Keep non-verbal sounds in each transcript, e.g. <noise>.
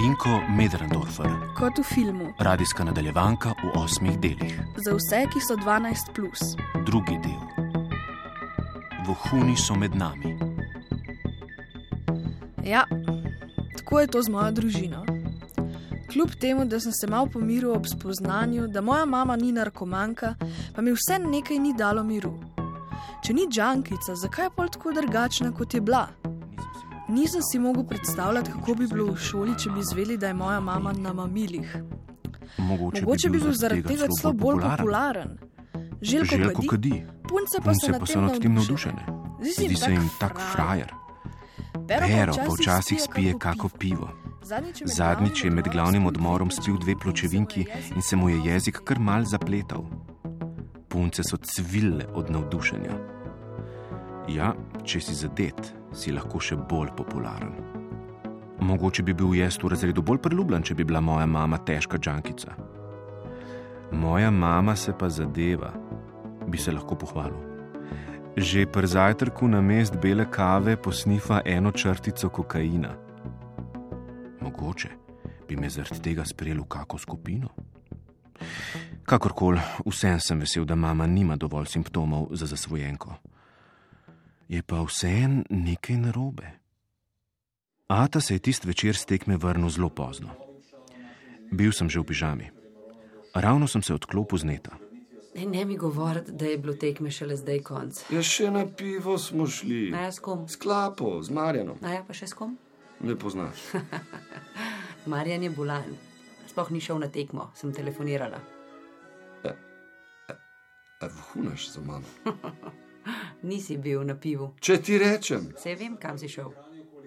Rinko Medrendorfer, Kot v filmu, radijska nadaljevanka v osmih delih. za vse, ki so 12, plus. Drugi del. Vohuni so med nami. Ja, tako je to z mojo družino. Kljub temu, da sem se mal pomiril ob spoznanju, da moja mama ni narkomanka, pa mi vse nekaj ni dalo miru. Če ni džankica, zakaj je pol tako drugačna, kot je bila? Nisem si mogel predstavljati, kako bi bilo v šoli, če bi izvedeli, da je moja mama na mamilih. Mogoče, Mogoče bi bil zaradi tega celo bolj popularen. Željko, Željko kadi, kadi, punce pa so punce nad pa tem so nad tem navdušene. navdušene. Zdi se jim tak frajer. Pero pa včasih spije kako pivo. Zadnjič je med glavnim odmorom spil dve pločevinki in se mu je jezik kar mal zapletal. Punce so cvile od navdušenja. Ja, če si zadet, si lahko še bolj popularen. Mogoče bi bil jaz v razredu bolj priljubljen, če bi bila moja mama težka džankica. Moja mama se pa zadeva, bi se lahko pohvalil. Že pri zajtrku na mest bele kave posnifa eno črtico kokaina. Mogoče bi me zaradi tega sprejel v kako skupino. Kakorkoli, vsem sem vesel, da mama nima dovolj simptomov za zasvojenko. Je pa vsem nekaj narobe. Ata se je tist večer s tekme vrnil zelo pozno. Bil sem že v pižami. Ravno sem se odklopil z neta. Ne, ne mi govoriti, da je bilo tekme šele zdaj konc. Ja, še na pivo smo šli. A ja, s kom? S klapo, z Marjanom. A ja, pa še s kom? Ne poznaš. <laughs> Marjan je bolan. Sploh ni šel na tekmo, sem telefonirala. A vohunaš za mano. <laughs> Nisi bil na pivu. Če ti rečem, Sej vem, kam si šel.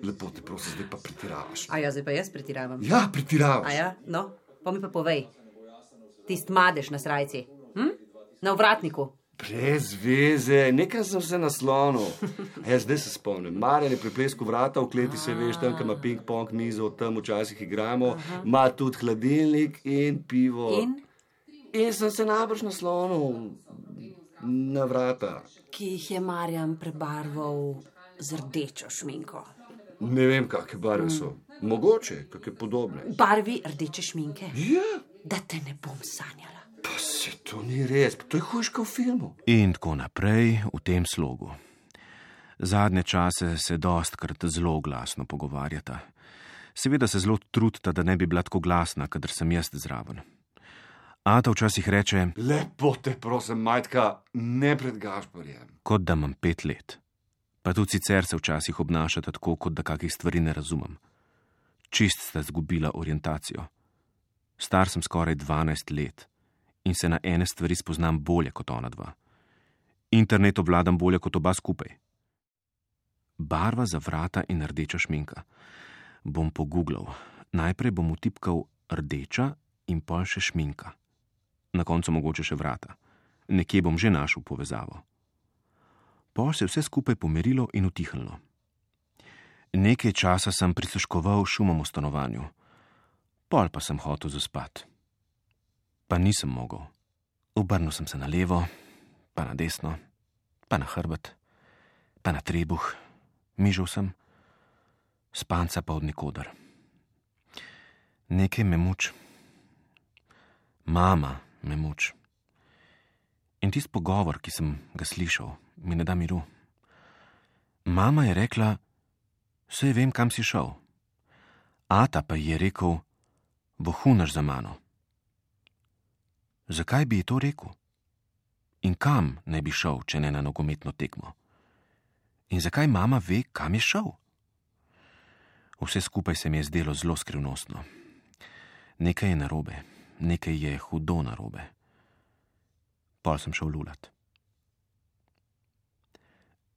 lepo te prosim, zdaj pa pretiravaš. A ja, zdaj pa jaz pretiravam. Ja, pretiravaš. A ja, no, pa mi pa povej. Tist madež na srajci. Hm? Na vratniku. Brez veze, nekaj sem se naslonil. Ja, zdaj se spomnim. Marjan je pri plesku vrata, v kleti se veš, tam ima ping-pong mizo, tam včasih igramo, ima tudi hladilnik in pivo. In in sem se najbrž naslonil na vrata. ki jih je Marjan prebarval z rdečo šminko. Ne vem, kakšne barve so. Mogoče, kakšne podobne. Barvi rdeče šminke. Ja, Da te ne bom sanjala. pa se to ni res, to je hujška v filmu. In tako naprej v tem slogu. Zadnje čase se dostkrat zelo glasno pogovarjata. Seveda se zelo trudita, da ne bi bila tako glasna, kadar sem jaz zraven. Ata včasih reče, Lepo te prosim, majtka, ne pred Gašporjem. kot da imam pet let. Pa tudi sicer se včasih obnašata tako, kot da kakih stvari ne razumem. Čist sta zgubila orientacijo. Star sem skoraj 12 let in se na ene stvari spoznam bolje kot ona dva. Internet obvladam bolje kot oba skupaj. Barva za vrata in rdeča šminka. Bom pogooglal. Najprej bom utipkal rdeča in pol še šminka. Na koncu mogoče še vrata. Nekje bom že našel povezavo. Pol se je vse skupaj pomirilo in utihnilo. Nekaj časa sem prisluškoval šumom v stanovanju, pol pa sem hotel zaspati. Pa nisem mogel. Obrnil sem se na levo, pa na desno, pa na hrbet, pa na trebuh, mižal sem, spanca pa od nikoder. Nekaj me muč, mama me muč. In tisti pogovor, ki sem ga slišal, mi ne da miru. Mama je rekla, vse vem, kam si šel. Ata pa ji je rekel, vohunaš za mano. Zakaj bi ji to rekel? In kam naj bi šel, če ne na nogometno tekmo? In zakaj mama ve, kam je šel? Vse skupaj se mi je zdelo zelo skrivnostno. Nekaj je narobe, nekaj je hudo narobe. Pol sem šel lulat.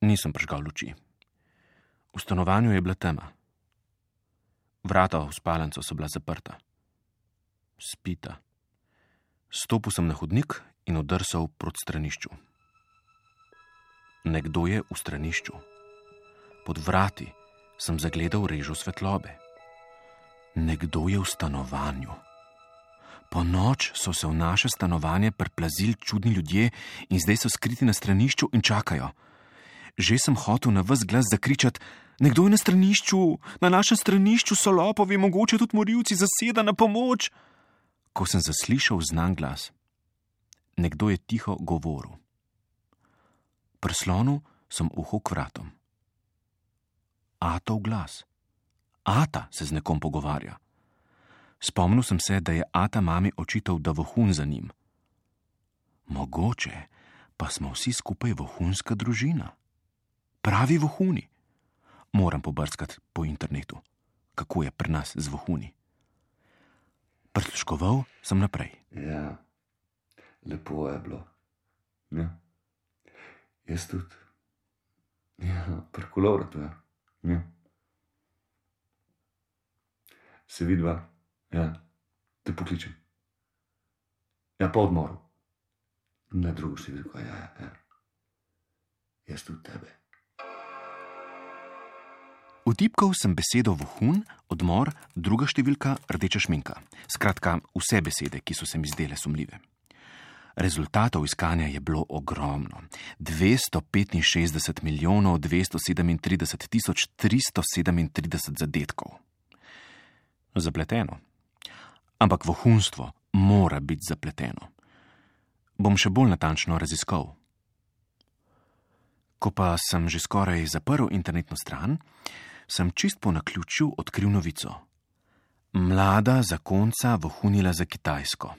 Nisem prižgal luči. V stanovanju je bila tema. Vrata v spalnico so bila zaprta. Spita. Stopil sem na hodnik in odrsal proti stranišču. Nekdo je v stranišču. Pod vrati sem zagledal režo svetlobe. Nekdo je v stanovanju. Po noč so se v naše stanovanje priplazili čudni ljudje in zdaj so skriti na stranišču in čakajo. Že sem hotel na vse glas zakričati: Nekdo je na stranišču, na našem stranišču so lopovi, mogoče tudi morilci, zaseda na pomoč. Ko sem zaslišal znan glas, nekdo je tiho govoril. Prslonu sem uho k vratom. Atov glas. Ata se z nekom pogovarja. Spomnil sem se, da je Ata mami očital, da vohun za njim. Mogoče pa smo vsi skupaj vohunska družina. Pravi vohuni. Moram pobrskati po internetu, kako je pri nas z vohuni. Prisluškoval sem naprej. Ja, lepo je bilo. Ja. Jaz tudi. Ja, prekulovrat je. Ja. Se vidva, ja, te pokličem. Ja, po odmoru. Na drugo številko, ja, ja, ja. Jaz tudi tebe. Vtipkal sem besedo vohun, odmor, druga številka, rdeča šminka. Skratka, vse besede, ki so se mi zdele sumljive. Rezultatov iskanja je bilo ogromno. 265 milijonov 237 tisoč 337 zadetkov. Zapleteno. Ampak vohunstvo mora biti zapleteno. Bom še bolj natančno raziskal. Ko pa sem že skoraj zaprl internetno stran, sem čist po naključju odkril novico. Mlada zakonca vohunila za Kitajsko.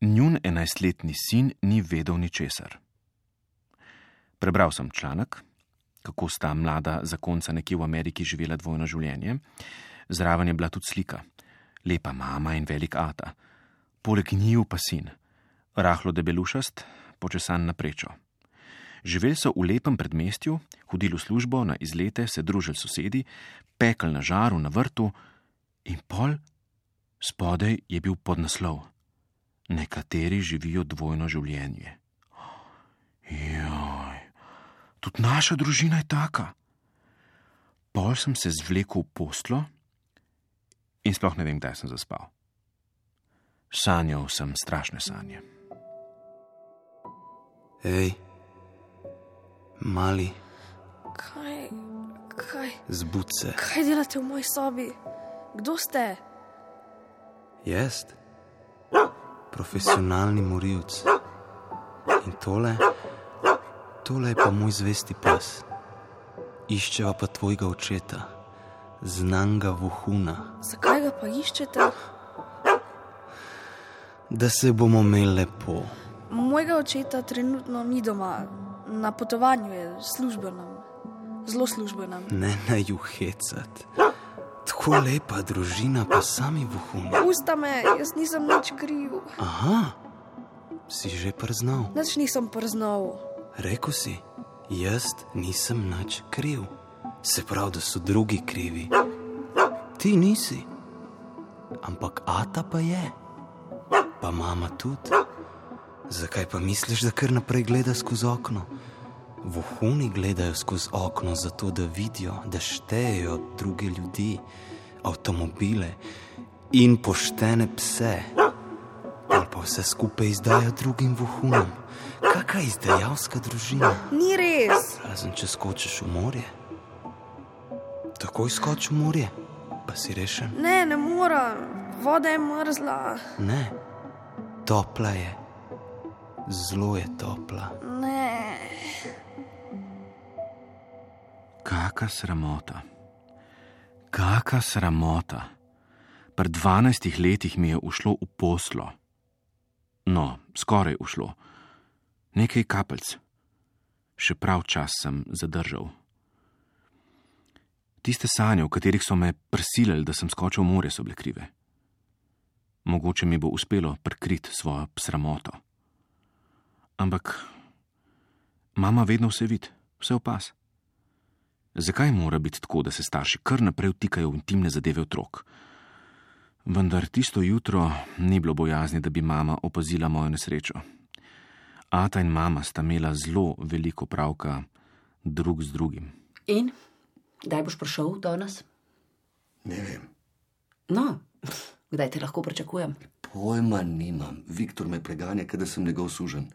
Njun enajstletni sin ni vedel ničesar. Prebral sem članek, kako sta mlada zakonca nekje v Ameriki živela dvojno življenje, zraven je bila tudi slika, lepa mama in velik ata, poleg njiju pa sin, rahlo debelušast, počesan na prečo. Živeli so v lepem predmestju, hodili v službo, na izlete, se družili sosedi, pekli na žaru, na vrtu in pol spodaj je bil podnaslov. Nekateri živijo dvojno življenje. Joj, tudi naša družina je taka. Pol sem se zvlekel v poslo in sploh ne vem, kdaj sem zaspal. Sanjal sem strašne sanje. Hej, mali, Kaj, kaj, zbud se. kaj delate v moji sobi? Kdo ste? Jaz, profesionalni morilc. In tole, tole je pa moj zvesti pes. Iščeva pa tvojega očeta, znanga vohuna, Zakaj ga pa iščete? da se bomo imeli lepo. Mojega očeta trenutno ni doma, na potovanju je službenem, zelo službenem. Ne naj uhecat. Tako lepa družina, pa sami vohuni. Pusta me, jaz nisem nič kriv, Aha, si že priznal. nič nisem prznal. Rekl si, jaz nisem nič kriv. Se pravi, da so drugi krivi. Ti nisi. Ampak Ata pa je. Pa mama tudi. Zakaj pa misliš, da kar naprej gleda skozi okno? Vohuni gledajo skozi okno zato, da vidijo, da štejejo druge ljudi, avtomobile in poštene pse. Ali pa vse skupaj izdajo drugim vohunom. Kakšna izdajalska družina? Ni res, Razen če skočiš v morje. Takoj skoči v morje, pa si rešen. ne, ne morem, voda je mrzla. Ne, topla je, zelo je topla. Ne, Kaka sramota. Kaka sramota. Pred dvanajstih letih mi je ušlo v poslo. No, skoraj ušlo. Nekaj kapljic. Še prav čas sem zadržal. Tiste sanje, v katerih so me prisilili, da sem skočil v more, so bile krive. Mogoče mi bo uspelo prikriti svojo sramoto. Ampak mama vedno vse vidi, vse opas. Zakaj mora biti tako, da se starši kar naprej vtikajo v intimne zadeve otrok? Vendar tisto jutro ni bilo bojazni, da bi mama opazila mojo nesrečo. Ata in mama sta imela zelo veliko pravka drug z drugim. In kdaj boš prišel do nas? Ne vem, No, <laughs> kdaj te lahko pričakujem? pojma nimam. Viktor me preganja, da sem njegov sužen.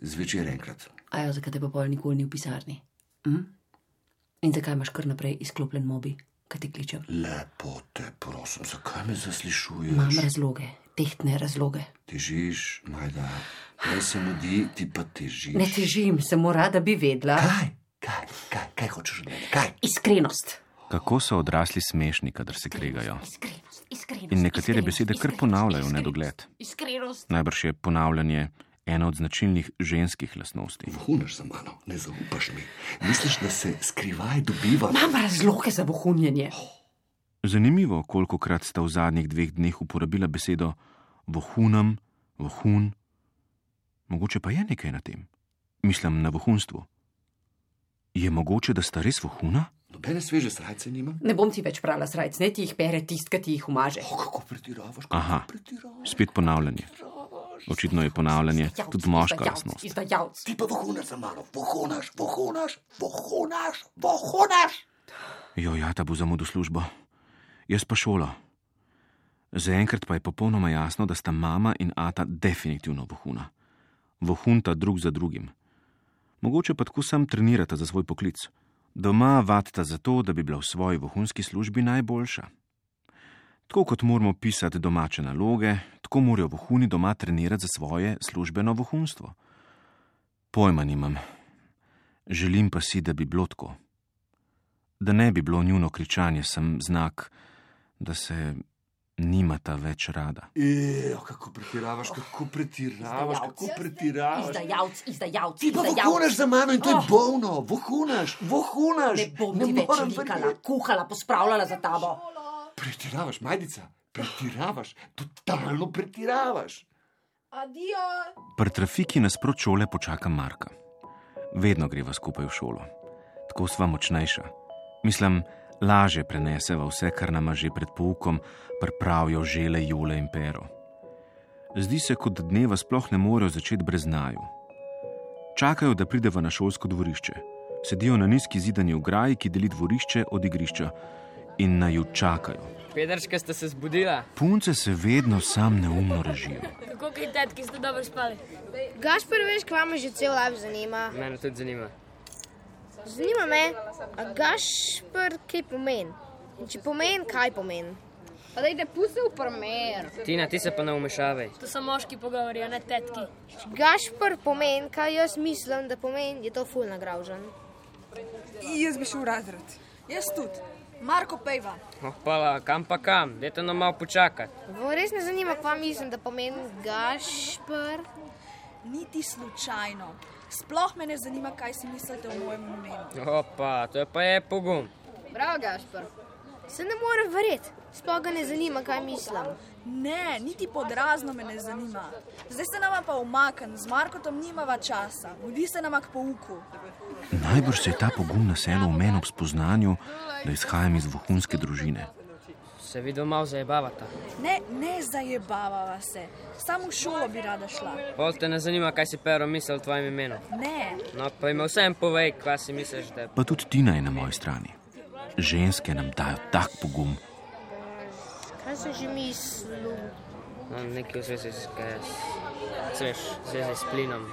Zvečer enkrat. A ja, zakaj te pa pol nikoli ni v pisarni? Hm? In zakaj imaš kar naprej izklopljen mobi, kaj ti kličem? Lepo te prosim, zakaj me zaslišuješ? Imam razloge, tehtne razloge. Težiš, majda. Kaj se mudi, ti pa težiš. Ne težim, samo rada bi vedela. Kaj, kaj, kaj, hočeš od mene? Kaj? Iskrenost. Kako so odrasli smešni, kadar se kregajo. Iskrenost, iskrenost. In nekatere iskrenost, besede kar ponavljajo v iskrenost, nedogled. Iskrenost. Najbrž je ponavljanje ena od značilnih ženskih lastnosti. Vohunaš za mano, ne zaupaš mi. Misliš, da se skrivaj dobiva? Imam razloge za vohunjenje. Zanimivo, koliko krat sta v zadnjih dveh dneh uporabila besedo vohunam, vohun. Mogoče pa je nekaj na tem. Mislim na vohunstvo. Je mogoče, da sta res vohuna? Nobene sveže srajce nimam. Ne bom ti več prala srajc, ne ti jih pere tist, ki ti jih umaže. O, kako pretiravaš, kako Aha, pretiravaš. spet ponavljanje. Očitno je ponavljanje tudi moška lastnost. Izdajalc. Ti pa vohunaš za mano, vohunaš, vohunaš, vohunaš, vohunaš. Jo, ja, ta bo zamudil službo. Jaz pa šolo. Zaenkrat pa je popolnoma jasno, da sta mama in ata definitivno vohuna. Vohunta drug za drugim. Mogoče pa tako sam trenirata za svoj poklic. Doma vadita zato, da bi bila v svoji vohunski službi najboljša. Tako kot moramo pisati domače naloge, tako morajo vohuni doma trenirati za svoje službeno vohunstvo. Pojma nimam. Želim pa si, da bi bilo tako. Da ne bi bilo njuno kričanje, sem znak, da se nimata več rada. Ejo, kako pretiravaš, kako pretiravaš, kako pretiravaš. Izdajalc, izdajalc. Ti pa izdajalc. vohunaš za mano in to je Oh. bolno, vohunaš, vohunaš. Ne bom ti več likala, kuhala, pospravljala za tabo. Pretiravaš, majdica, pretiravaš, totalno pretiravaš. Adijo! Pri trafiki nasprot šole počaka Marka. Vedno greva skupaj v šolo. Tako sva močnejša. Mislim, lažje preneseva vse, kar nama že pred poukom pripravijo žele, jule in pero. Zdi se, kot da dneva sploh ne morejo začeti brez naju. Čakajo, da prideva na šolsko dvorišče. Sedijo na nizki zidani ograji, ki deli dvorišče od igrišča in naju čakajo. Pederška sta se zbudila. Punce se vedno sam neumno režijo. Kako kaj tetki ste dobro spali? Gašpor, veš, kva me že cel live zanima. Mene tudi zanima. Zanima me, a Gašpor kaj pomeni? In če pomeni, kaj pomeni? Pa da je pustil primer. Tina, ti se pa ne umešavaj. To so moški pogovori, a ne tetki. Če Gašpor pomeni, kaj jaz mislim, da pomeni, je to ful nagraužen. Jaz bi šel v razred. Jaz tudi. Marko Pejva. Oh, pa kam pa kam, dajte nam malo počakati. Res ne zanima, kva mislim, da pomeni Gašpor? Niti slučajno. Sploh me ne zanima, kaj si mislite o mojem imenu. Opa, to je pa je pogum. Bravo, Gašpor. Se ne morem verjeti, sploh ga ne zanima, kaj mislim. Ne, niti podrazno me ne zanima. Zdaj se nama pa umakn, z Markotom nimava časa, mudi se nama k pouku. Najbrž se je ta pogum naselil v meni ob spoznanju, da izhajam iz vohunske družine. Se vidi malo zajebavata. Ne, ne zajebavava se, samo v šolo bi rada šla. Pol te ne zanima, kaj si pero misel o tvojem imenu. Ne, No, pa jim vsem povej, kva si misliš, da. Pa tudi Tina je na moji strani. Ženske nam dajo tak pogum. Kaj sem že mislil? No, nekaj v zvezi s kaj. Sveš, v zvezi s plinom.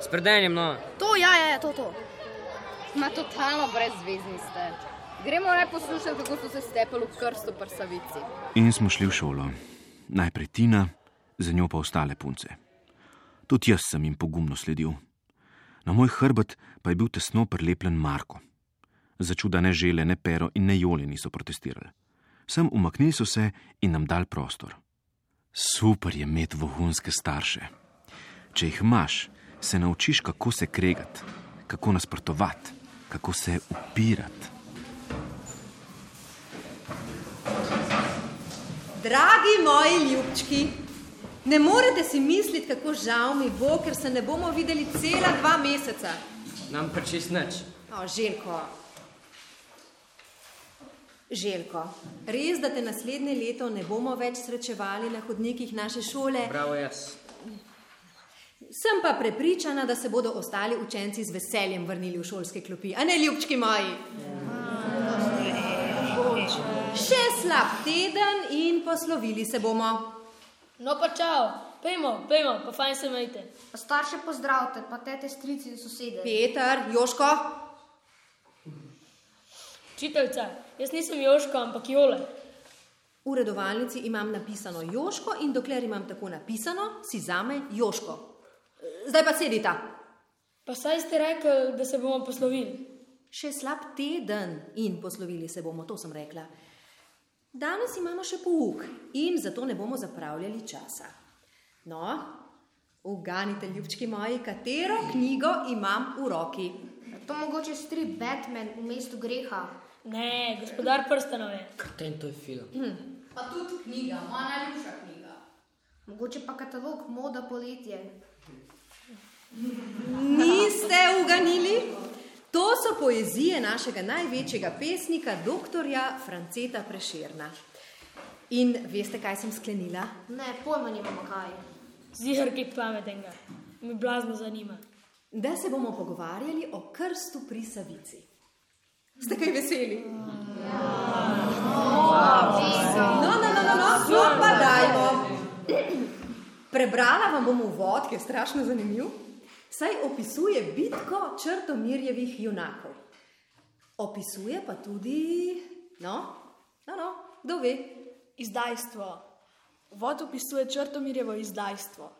S predenjem, no. To, ja, ja, ja, to, to. Ma totalno brezvezni ste. Gremo le poslušati, kako so se stepali v krsto prsavici. In smo šli v šolo. Najprej Tina, za njo pa ostale punce. Tudi jaz sem jim pogumno sledil. Na moj hrbet pa je bil tesno prilepljen Marko. Začuda ne žele, ne pero in ne jole niso protestirali. Sem umaknili so se in nam dal prostor. Super je imeti vohunske starše. Če jih imaš, se naučiš, kako se kregati, kako nasprotovati, kako se upirati. Dragi moji ljubčki, ne morete si misliti, kako žal mi bo, ker se ne bomo videli cela dva meseca. Nam pa čist nič. O, Željko. Željko, res, da te naslednje leto ne bomo več srečevali na hodnikih naše šole, Bravo, jaz. sem pa prepričana, da se bodo ostali učenci z veseljem vrnili v šolske klopi. A ne, ljubčki moji? Še slab teden in poslovili se bomo. No pa čau, pejmo, pejmo, pa fajn se majte. Starše pozdravite, pa tete, strici in sosede. Peter, Joško, Učiteljca, jaz nisem Joško, ampak Jole. V redovalnici imam napisano Joško in dokler imam tako napisano, si zame Joško. Zdaj pa sedita. Pa saj ste rekli, da se bomo poslovili. Še slab teden in poslovili se bomo, to sem rekla. Danes imamo še pouk in zato ne bomo zapravljali časa. No, uganite, ljubčki moji, katero knjigo imam v roki. To mogoče stri Batman v mestu greha. Ne, gospodar prstanove. Katen to je film. Pa tudi knjiga, moja najljubša knjiga. Mogoče pa katalog moda poletje. Niste uganili? To so poezije našega največjega pesnika, dr. Franceta Prešerna. In veste, kaj sem sklenila? Ne, pojma nimamo kaj. Zihar kaj pametnega. Me blazno zanima. Da se bomo pogovarjali o krstu pri Savici. Ste kaj veseli? No, no, no, no, no, no pa dajmo. Prebrala vam bom uvod, ki je strašno zanimiv. Saj opisuje bitko črtomirjevih junakov. Opisuje pa tudi, no, no, no kdo ve, Izdajstvo. Vod opisuje črtomirjevo izdajstvo.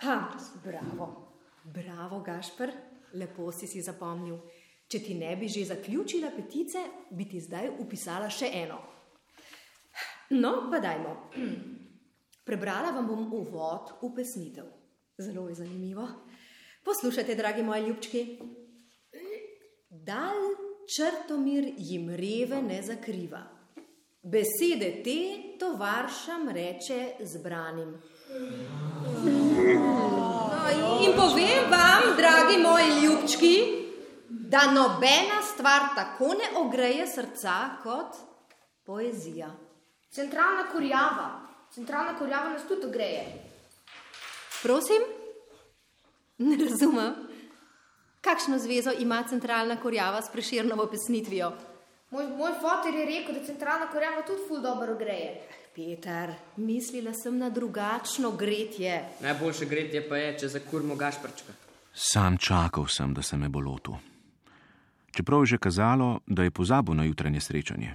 Ha, bravo, bravo, Gašpr, lepo si si zapomnil. Če ti ne bi že zaključila petice, bi ti zdaj upisala še eno. No, pa dajmo. <clears throat> Prebrala vam bom uvod v pesnitev. Zelo je zanimivo. Poslušajte, dragi moji ljubčki. Dal črtomir jim reve ne zakriva. Besede te tovaršam reče zbranim. No, in povem vam, dragi moji ljubčki, da nobena stvar tako ne ogreje srca kot poezija. Centralna kurjava. Centralna kurjava nas tudi ogreje. Prosim? Ne razumem. Kakšno zvezo ima centralna kurjava s preširnovo pesnitvijo? Moj, moj fotor je rekel, da centralna kurjava tudi ful dobro ogreje. Peter, mislila sem na drugačno gretje. Najboljše gretje pa je, če zakurmo gašprčka. Sam čakal sem, da se me bo lotil. Čeprav je že kazalo, da je pozabil na jutranje srečanje.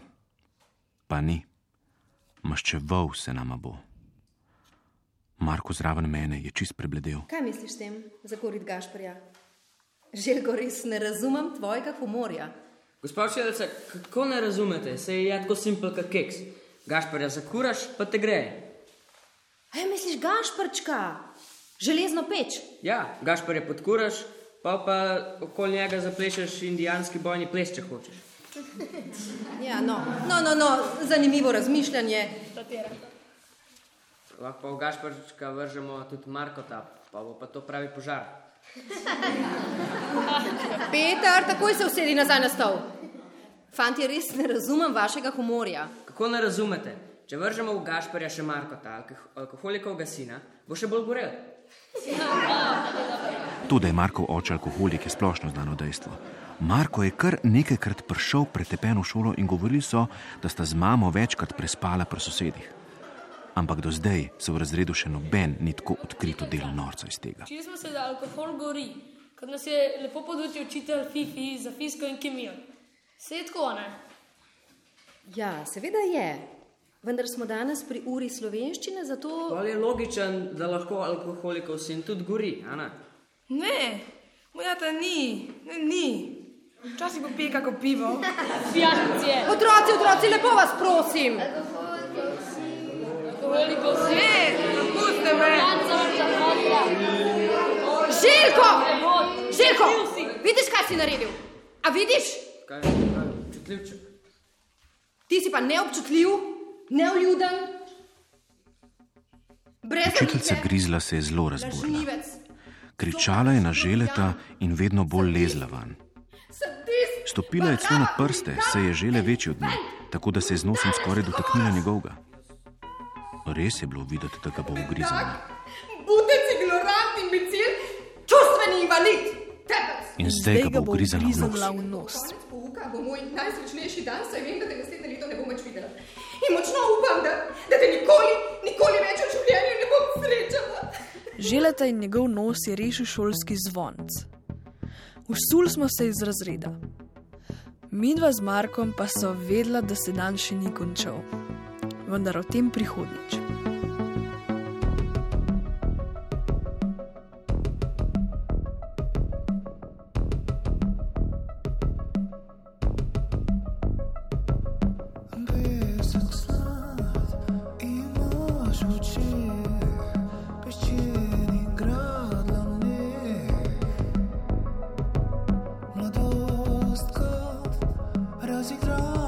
Pa ni. Maščeval se nama bo. Marko zraven mene je čist prebledel. Kaj misliš s tem, zakorit Gašporja? Željko, res ne razumem tvojega humorja. Gospa učiteljica, kako ne razumete? Se je tako simpel kot keks. Gašparja zakuraš, pa te gre. Aj, misliš Gašprčka? Železno peč. Ja, Gašparja podkuraš, pa pa okoli njega zaplešeš indijanski bojni ples, če hočeš. Ja, no, no, no, no zanimivo razmišljanje. Lahko pa v Gašparčka vržemo tudi Markota, pa bo pa to pravi požar. <laughs> Peter, takoj se usedi nazaj na stol. Fantje, res ne razumem vašega humorja. Kako ne razumete? Če vržemo v Gašparja še Markota, alkoholikovega sina, bo še bolj gorel. To, da je Markov oče alkoholik, je splošno znano dejstvo. Marko je kar nekajkrat prišel pretepen v šolo in govorili so, da sta z mamo večkrat prespala pri sosedih. Ampak do zdaj se v razredu še noben ni tako odkrito delal norca iz tega. Učili smo se, da alkohol gori, kot nas je lepo podučil učitelj Fifi za fiziko in kemijo. Se je tako, ne? Ja, seveda je. Vendar smo danes pri uri slovenščine, zato. Ali je logičen, da lahko alkoholikov sin tudi gori, a ne? Ne, moja ta ni, ne, ni. Včasih pa pije kako pivo. Pijačice. Otroci, otroci, lepo vas prosim. Alkoholikov sin. Ne, puste me. Željko! Željko! Vidiš, kaj si naredil? A vidiš? Kaj, kaj, čutljivček. Ti si pa neobčutljiv, neuljuden. Učiteljica Grizla se je zelo razburila. Kričala je na želeta in vedno bolj lezla van. Stopila je celo na prste, saj je žele večji od nje, tako da se je z nosom skoraj dotaknila njegovega. Res je bilo videti, da ga bo ugrizala. Budec, ignorant, imbecil, čustveni invalid. Tepec. In zdaj ga bo ugrizala v nos. nos. Pouka bo moj najsrečnejši dan, saj vem, da te naslednje leto ne bom več videla. In močno upam, da, da te nikoli, nikoli več v življenju ne bom srečala. Želeta in njegov nos je rešil šolski zvonc. Usul smo se iz razreda. Midva z Markom pa so vedela, da se dan še ni končal. Vendar o tem prihodnič. Pesek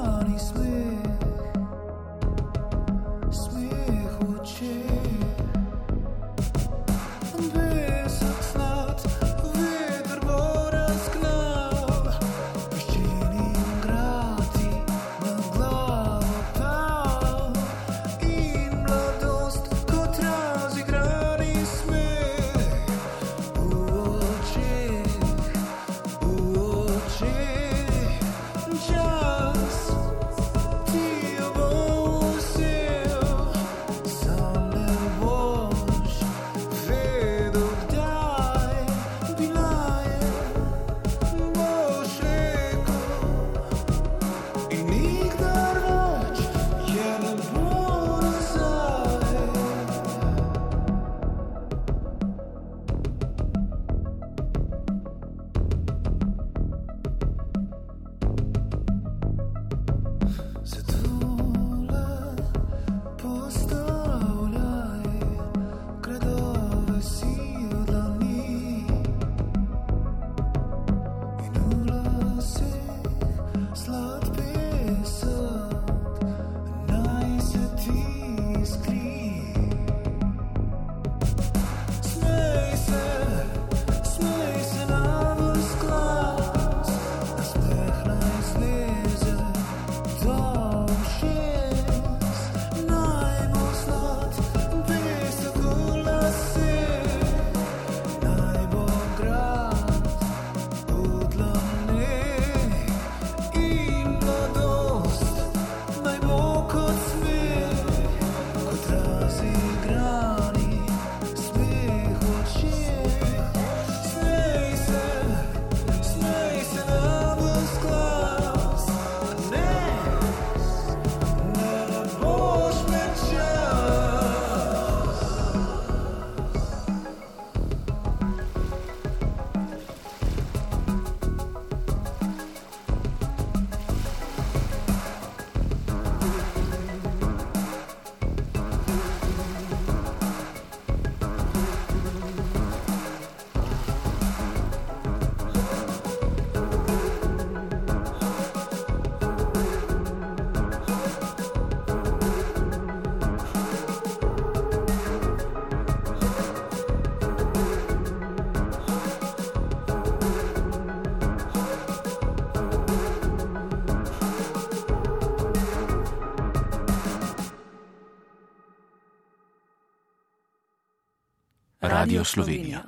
Radio Slovenija.